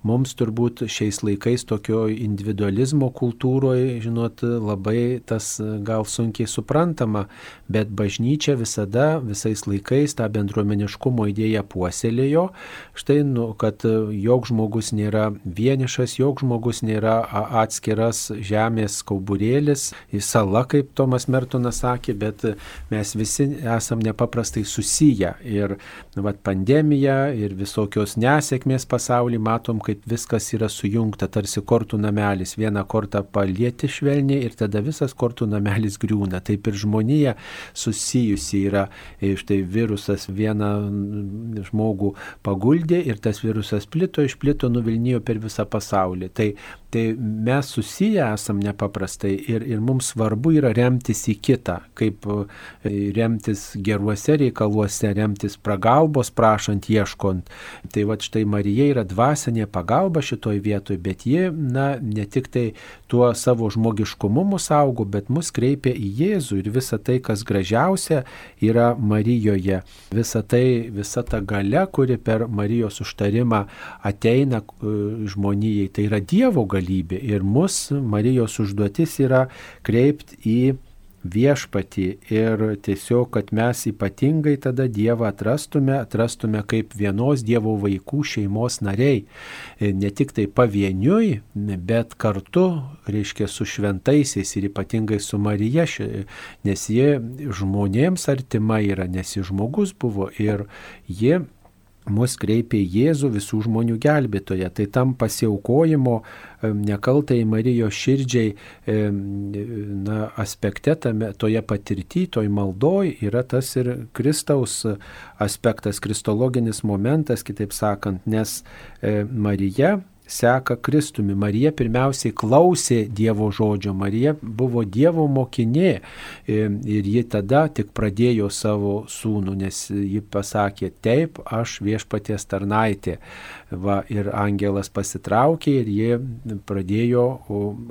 S1: mums turbūt šiais laikais tokio individualizmo kultūroje, žinot, labai tas gal sunkiai suprantama, bet bažnyčia visada, visais laikais tą bendruomeniškumo idėją puoselėjo, štai, nu, kad e, jog žmogus nėra vienišas, jog žmogus nėra atskiras žemės kauburėlis, sala, kaip Tomas Mertonas sakė, bet mes visi esam nepaprastai susiję. Ir vat, pandemija ir visokios nesėkmės pasaulyje matom, kaip viskas yra sujungta, tarsi kortų namelis. Vieną kortą palieti švelniai ir tada visas kortų namelis griūna. Taip ir žmonija susijusi yra. Štai virusas vieną žmogų paguldė ir tas virusas plito, išplito, nuvilnijo per visą pasaulį. Tai, tai mes susiję esam nepaprastai ir, ir mums svarbu yra remtis į kitą, kaip e, remtis geruose reikaluose, remtis pagalbos prašant, ieškont. Tai va štai Marija yra dvasinė pagalba šitoj vietoj, bet ji, na, ne tik tai tuo savo žmogiškumu mus augo, bet mus kreipia į Jėzų ir visa tai, kas gražiausia, yra Marijoje. Visa tai, visa ta gale, kuri per Marijos užtarimą ateina e, žmonijai, tai yra Dievo galybė ir mus Marijos užduotis yra kreipti į viešpatį ir tiesiog, kad mes ypatingai tada Dievą atrastume, atrastume kaip vienos Dievo vaikų šeimos nariai. Ne tik tai pavieniui, bet kartu, reiškia, su šventaisiais ir ypatingai su Marija, nes jie žmonėms artima yra, nes jis žmogus buvo ir jie mus kreipia Jėzų visų žmonių gelbėtoje. Tai tam pasiaukojimo nekaltai Marijos širdžiai na, aspekte, tame, toje patirtyje, toj maldoj yra tas ir Kristaus aspektas, kristologinis momentas, kitaip sakant, nes Marija seka Kristumi. Marija pirmiausiai klausė Dievo žodžio, Marija buvo Dievo mokinė ir ji tada tik pradėjo savo sūnų, nes ji pasakė, taip, aš viešpaties tarnaitė. Va, ir angelas pasitraukė ir ji pradėjo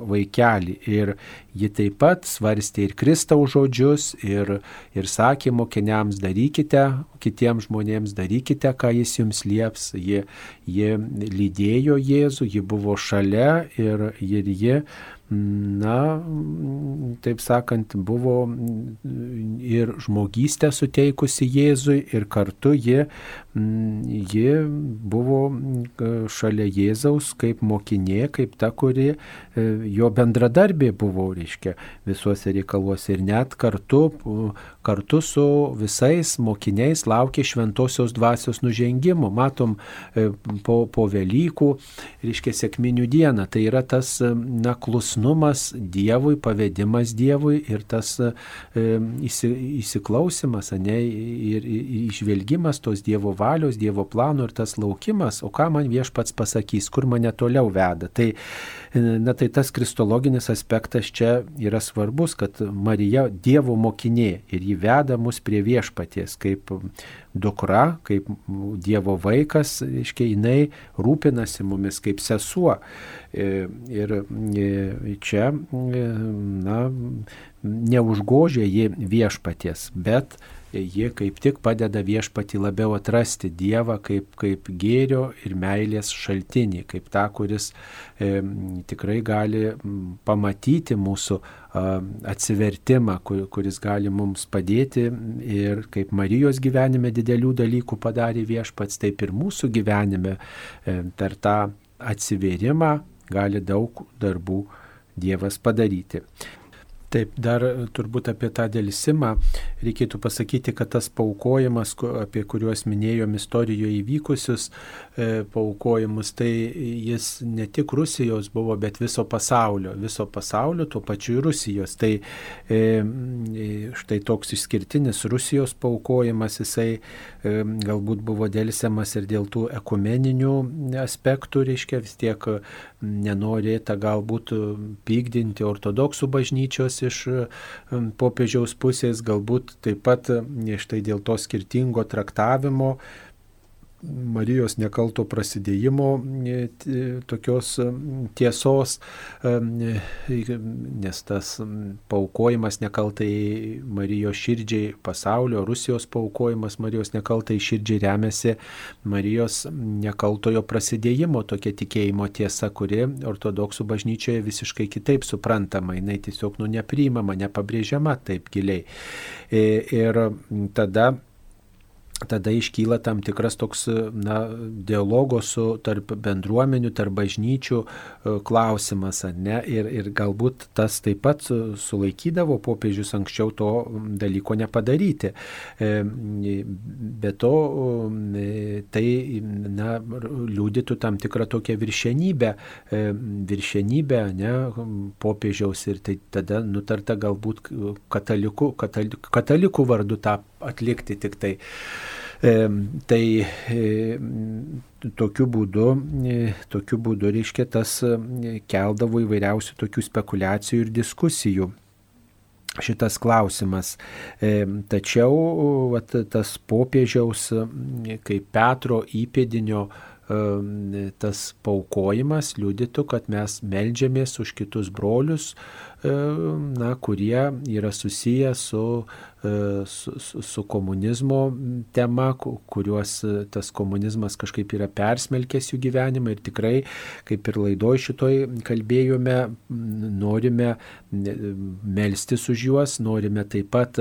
S1: vaikelį. Ir ji taip pat svarstė ir Kristaus žodžius ir, ir sakė mokiniams, darykite, kitiems žmonėms darykite, ką jis jums lieps. Ji, ji lydėjo Jėzų, ji buvo šalia ir, ir ji na, taip sakant, buvo ir žmogystę suteikusi Jėzui ir kartu ji, ji buvo šalia Jėzaus kaip mokinė, kaip ta, kuri e, jo bendradarbė buvo, reiškia, visuose reikaluose ir net kartu, kartu su visais mokiniais laukė šventosios dvasios nužengimo. Matom e, po, po Velykų, reiškia, sėkminių dieną. Tai yra tas, na, klus paklusnumas Dievui, pavedimas Dievui ir tas e, įsi, įsiklausimas, ne, ir išvelgimas tos Dievo valios, Dievo plano ir tas laukimas, o ką man viešpats pasakys, kur mane toliau veda. Tai, e, na, tai tas kristologinis aspektas čia yra svarbus, kad Marija Dievo mokinė ir jį veda mus prie viešpaties kaip dukra, kaip Dievo vaikas, iškiai jinai rūpinasi mumis kaip sesuo. E, ir e, čia, e, na, neužgožia ji viešpaties, bet jie kaip tik padeda viešpati labiau atrasti Dievą kaip, kaip gėrio ir meilės šaltinį, kaip tą, kuris e, tikrai gali pamatyti mūsų atsivertimą, kur, kuris gali mums padėti ir kaip Marijos gyvenime didelių dalykų padarė viešpats, taip ir mūsų gyvenime per tą atsiverimą gali daug darbų Dievas padaryti. Taip, dar turbūt apie tą dėlsimą reikėtų pasakyti, kad tas paukojimas, apie kuriuos minėjom istorijoje įvykusius e, paukojimus, tai jis ne tik Rusijos buvo, bet viso pasaulio. Viso pasaulio, tuo pačiu ir Rusijos. Tai e, štai toks išskirtinis Rusijos paukojimas, jisai e, galbūt buvo dėlsiamas ir dėl tų ekumeninių aspektų, reiškia vis tiek nenorėta galbūt pykdinti ortodoksų bažnyčios iš popiežiaus pusės, galbūt taip pat štai dėl to skirtingo traktavimo Marijos nekalto prasidėjimo e, tokios tiesos, nes tas paukojimas nekaltai Marijos širdžiai pasaulio, Rusijos paukojimas Marijos nekaltai širdžiai remiasi Marijos nekaltojo prasidėjimo tokia tikėjimo tiesa, kuri ortodoksų bažnyčioje visiškai kitaip suprantama, jinai tiesiog nu nepriimama, nepabrėžiama taip giliai. E, ir tada tada iškyla tam tikras toks na, dialogo su tarp bendruomenių, tarp bažnyčių e, klausimas, ne? Ir, ir galbūt tas taip pat sulaikydavo popiežius anksčiau to dalyko nepadaryti. E, be to, e, tai na, liūdytų tam tikrą tokią viršenybę, viršenybę ne, popiežiaus ir tai tada nutarta galbūt katalikų, katalikų, vardu tą atlikti tik tai. E, tai e, tokiu būdu, e, tokiu būdu reiškia, tas keldavo įvairiausių tokių spekulacijų ir diskusijų šitas klausimas. Tačiau vat, tas popiežiaus kaip Petro įpėdinio tas paukojimas liudytų, kad mes melžiamės už kitus brolius, na, kurie yra susiję su E, su, su, su komunizmo tema, kuriuos e, tas komunizmas kažkaip yra persmelkęs jų gyvenimą ir tikrai, kaip ir laidoj šitoj kalbėjome, norime melstis už juos, norime taip pat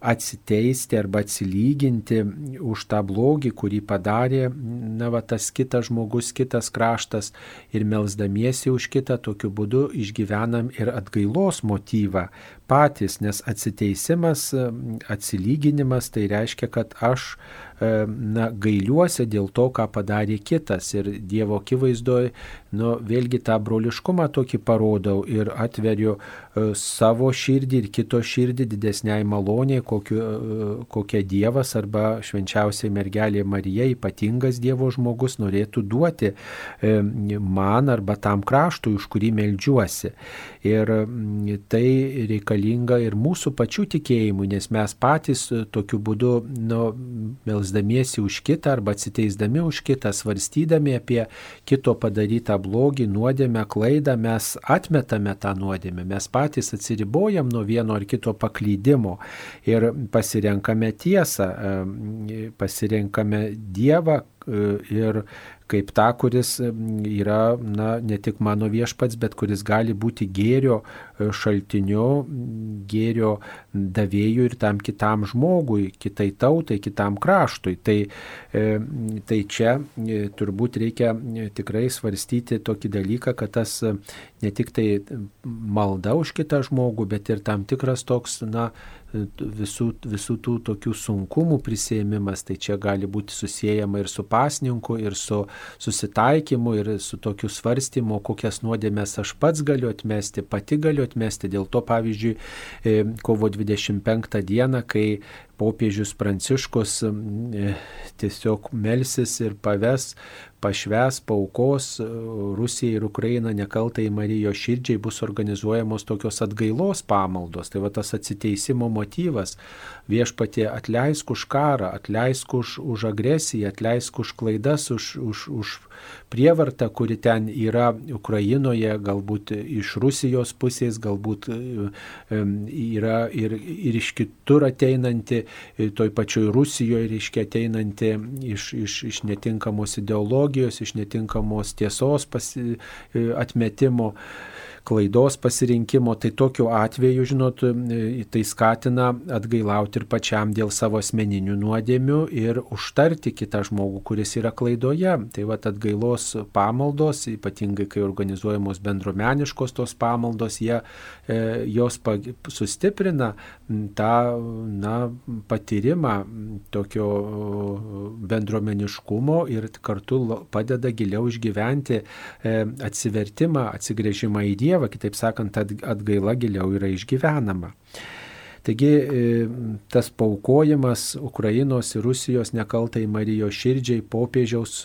S1: atsiteisti arba atsilyginti už tą blogį, kurį padarė, na, va, tas kitas žmogus, kitas kraštas ir melzdamiesi už kitą, tokiu būdu išgyvenam ir atgailos motyvą patys, nes atsiteisimas, atsilyginimas tai reiškia, kad aš na, gailiuosi dėl to, ką padarė kitas. Ir Dievo akivaizdoje, nu, vėlgi tą broliškumą tokį parodau ir atveriu e, savo širdį ir kito širdį didesniai maloniai, kokiu, e, kokia Dievas arba švenčiausiai mergelė Marija, ypatingas Dievo žmogus, norėtų duoti man arba tam kraštui, už kurį melžiuosi. Ir tai reikalinga ir mūsų pačių tikėjimui, nes mes patys tokiu būdu nu, melsdamiesi už kitą arba atsiteisdami už kitą, svarstydami apie kito padarytą blogį, nuodėmę, klaidą, mes atmetame tą nuodėmę, mes patys atsiribojam nuo vieno ar kito paklydimo ir pasirenkame tiesą, pasirenkame Dievą ir kaip tą, kuris yra na, ne tik mano viešpats, bet kuris gali būti gėrio e, šaltiniu, gėrio davėjų ir tam kitam žmogui, kitai tautai, kitam kraštui. Tai, e, tai čia e, turbūt reikia tikrai svarstyti tokį dalyką, kad tas ne tik tai malda už kitą žmogų, bet ir tam tikras toks, na, visų, visų tų tokių sunkumų prisėmimas, tai čia gali būti susijęjama ir su pasninku, ir su susitaikymu, ir su tokiu svarstymu, kokias nuodėmės aš pats galiu atmesti, pati galiu atmesti. Dėl to, pavyzdžiui, e, kovo 25 dieną, kai popiežius Pranciškus e, tiesiog melsis ir paves, pašves, paukos e, Rusijai ir Ukraina nekaltai Marijos širdžiai bus organizuojamos tokios atgailos pamaldos. Tai va tas atsiteisimo motyvas viešpatie atleisk už karą, atleisk už, už agresiją, atleisk už klaidas, už, už, už prievartą, kuri ten yra Ukrainoje, galbūt iš Rusijos pusės, galbūt yra ir, ir iš kitur ateinanti, toj pačioj Rusijoje, reiškia ateinanti iš, iš, iš netinkamos ideologijos, iš netinkamos tiesos pasi, atmetimo klaidos pasirinkimo, tai tokiu atveju, žinot, tai skatina atgailauti ir pačiam dėl savo asmeninių nuodėmių ir užtarti kitą žmogų, kuris yra klaidoje. Tai va atgailos pamaldos, ypatingai kai organizuojamos bendromeniškos tos pamaldos, jie, e, jos sustiprina tą na, patyrimą tokio bendromeniškumo ir kartu padeda giliau išgyventi e, atsivertimą, atsigrėžimą į Dievą Dievą, kitaip sakant, atgaila giliau yra išgyvenama. Taigi e, tas paukojimas Ukrainos ir Rusijos nekaltai Marijos širdžiai popiežiaus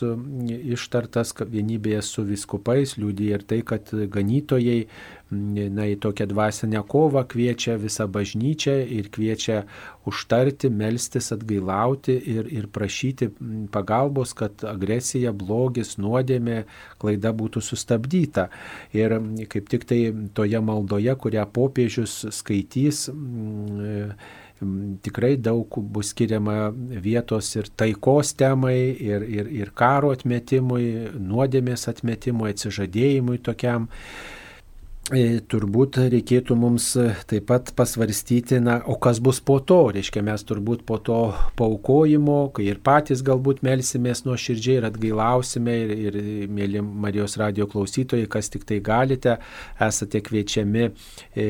S1: ištartas vienybėje su viskupais liūdė ir tai, kad ganytojai na, į tokią dvasinę kovą kviečia visą bažnyčią ir kviečia užtarti, melstis, atgailauti ir, ir prašyti pagalbos, kad agresija, blogis, nuodėmė, klaida būtų sustabdyta. Ir kaip tik tai toje maldoje, kurią popiežius skaitys, tikrai daug bus skiriama vietos ir taikos temai, ir, ir, ir karo atmetimui, nuodėmės atmetimui, atsižadėjimui tokiam. E, turbūt reikėtų mums e, taip pat pasvarstyti, na, o kas bus po to. Reiškia, mes turbūt po to paukojimo, kai ir patys galbūt melsimės nuo širdžiai ir atgailausime, ir, ir mėly Marijos radio klausytojai, kas tik tai galite, esate kviečiami e,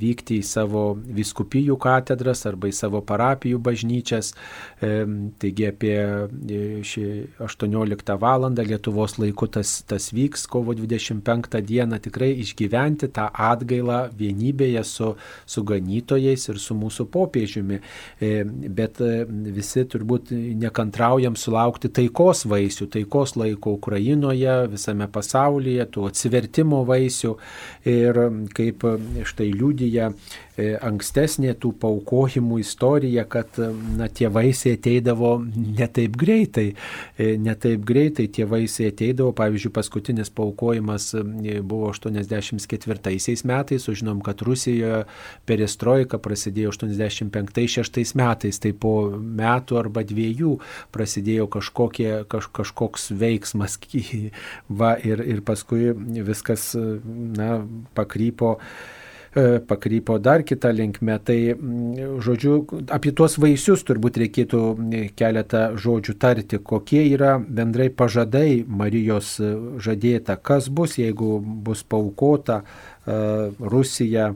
S1: vykti į savo viskupijų katedras arba į savo parapijų bažnyčias. E, taigi apie 18 val. Lietuvos laiku tas, tas vyks, kovo 25 dieną tikrai išgyvensime išgyventi tą atgailą vienybėje su, su ganytojais ir su mūsų popiežiumi. E, bet e, visi turbūt nekantraujam sulaukti taikos vaisių, taikos laiko Ukrainoje, visame pasaulyje, tų atsivertimo vaisių. Ir kaip štai liūdija E, ankstesnė tų paukojimų istorija, kad na, tie vaisiai ateidavo ne taip greitai. E, ne taip greitai tie vaisiai ateidavo. Pavyzdžiui, paskutinis paukojimas e, buvo 84 metais, sužinom, kad Rusijoje perestroika prasidėjo 85-6 metais. Tai po metų arba dviejų prasidėjo kažkokie, kaž, kažkoks veiksmas. Va, ir, ir paskui viskas na, pakrypo pakrypo dar kitą linkmę. Tai, mm, žodžiu, apie tuos vaisius turbūt reikėtų keletą žodžių tarti, kokie yra bendrai pažadai Marijos žadėta, kas bus, jeigu bus paukota e, Rusija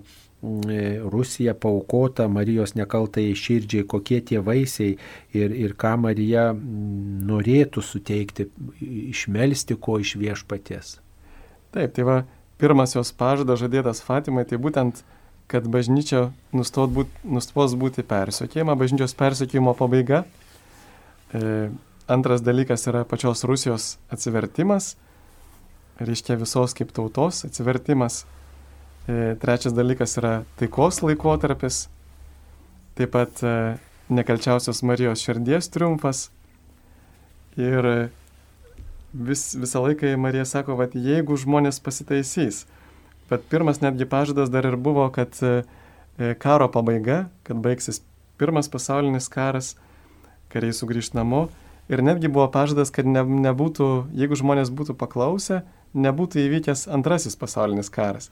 S1: Rusija paukota Marijos nekaltai širdžiai, kokie tie vaisiai ir, ir ką Marija norėtų suteikti, išmelsti ko iš viešpaties.
S2: Taip, tai va, pirmas jos pažadas žadėtas Fatimai, tai būtent, kad bažnyčia nustos būti, nustos būti persiekėjama, bažnyčios persiekėjimo pabaiga. E, antras dalykas yra pačios Rusijos atsivertimas, reiškia visos kaip tautos atsivertimas E, trečias dalykas yra taikos laikotarpis, taip pat e, nekalčiausios Marijos širdies triumfas. Ir vis, visą laiką Marija sako, kad jeigu žmonės pasitaisys, bet pirmas netgi pažadas dar ir buvo, kad e, karo pabaiga, kad baigsis pirmas pasaulinis karas, kariai sugrįž namo. Ir netgi buvo pažadas, kad ne, nebūtų, jeigu žmonės būtų paklausę, nebūtų įvykęs antrasis pasaulinis karas.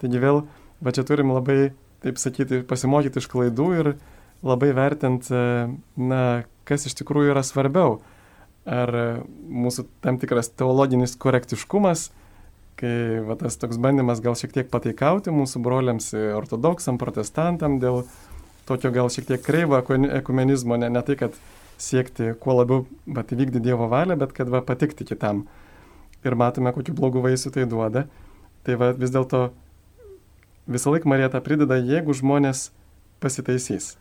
S2: Taigi vėl, va čia turim labai, taip sakyti, pasimokyti iš klaidų ir labai vertinti, e, na, kas iš tikrųjų yra svarbiau. Ar mūsų tam tikras teologinis korektiškumas, kai va, tas toks bandymas gal šiek tiek pataikauti mūsų broliams ortodoksam, protestantam dėl tokio gal šiek tiek kreivo ekumenizmo, ne, ne tai, kad siekti kuo labiau bet įvykdyti Dievo valią, bet kad va, patikti kitam. Ir matome, kokiu blogu vaisiu tai duoda. Tai va, vis dėlto visą laiką Marija tą prideda, jeigu žmonės pasitaisys.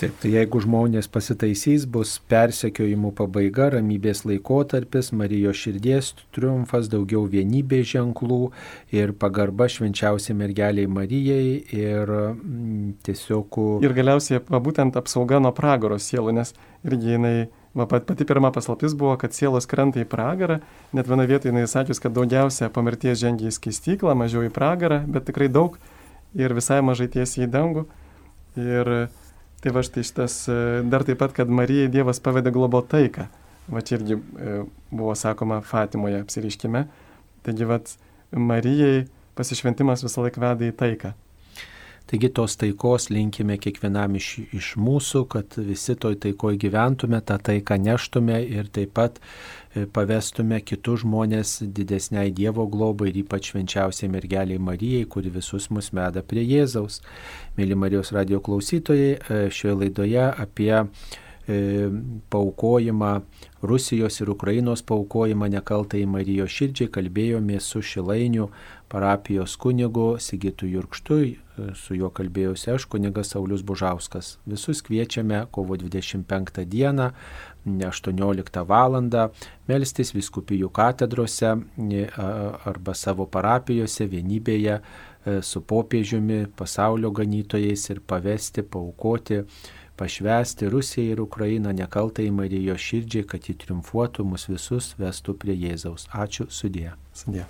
S1: Taip, tai jeigu žmonės pasitaisys, bus persekiojimų pabaiga, ramybės laikotarpis, Marijos širdies triumfas, daugiau vienybės ženklų ir pagarba švenčiausiai mergeliai Marijai ir mm, tiesiog...
S2: Ir galiausiai, va, būtent apsauga nuo pragaro sielų, nes irgi jinai Va, pati pirma paslaptis buvo, kad sielos krenta į pragarą, net viena vietoje jinai sakys, kad daugiausia po mirties žengia į skaistyklą, mažiau į pragarą, bet tikrai daug ir visai mažai tiesiai į dangų. Ir tai va štai šitas, e, dar taip pat, kad Marijai Dievas pavedė globo taiką. Va čia irgi e, buvo sakoma Fatimoje apsiriškime. Taigi, va, Marijai pasišventimas visą laiką veda į taiką.
S1: Taigi tos taikos linkime kiekvienam iš, iš mūsų, kad visi toj taikoje gyventume, tą taiką neštume ir taip pat e, pavestume kitus žmonės didesniai Dievo globai ir ypač švenčiausiai mergeliai Marijai, kuri visus mus meda prie Jėzaus. Mėly Marijos radio klausytojai, e, šioje laidoje apie E, paukojimą, Rusijos ir Ukrainos paukojimą nekaltai Marijos širdžiai kalbėjome su Šilainių parapijos kunigu Sigitu Jurkštu, e, su juo kalbėjausi aš, kunigas Saulis Bužauskas. Visus kviečiame kovo 25 dieną 18 val. melstis viskupijų katedrose e, arba savo parapijose vienybėje su popiežiumi, pasaulio ganytojais ir pavesti, paukoti pašvesti Rusiją ir Ukrainą nekaltai Marijos širdžiai, kad ji triumfuotų mus visus, vestų prie Jėzaus. Ačiū sudė.
S2: Sudė.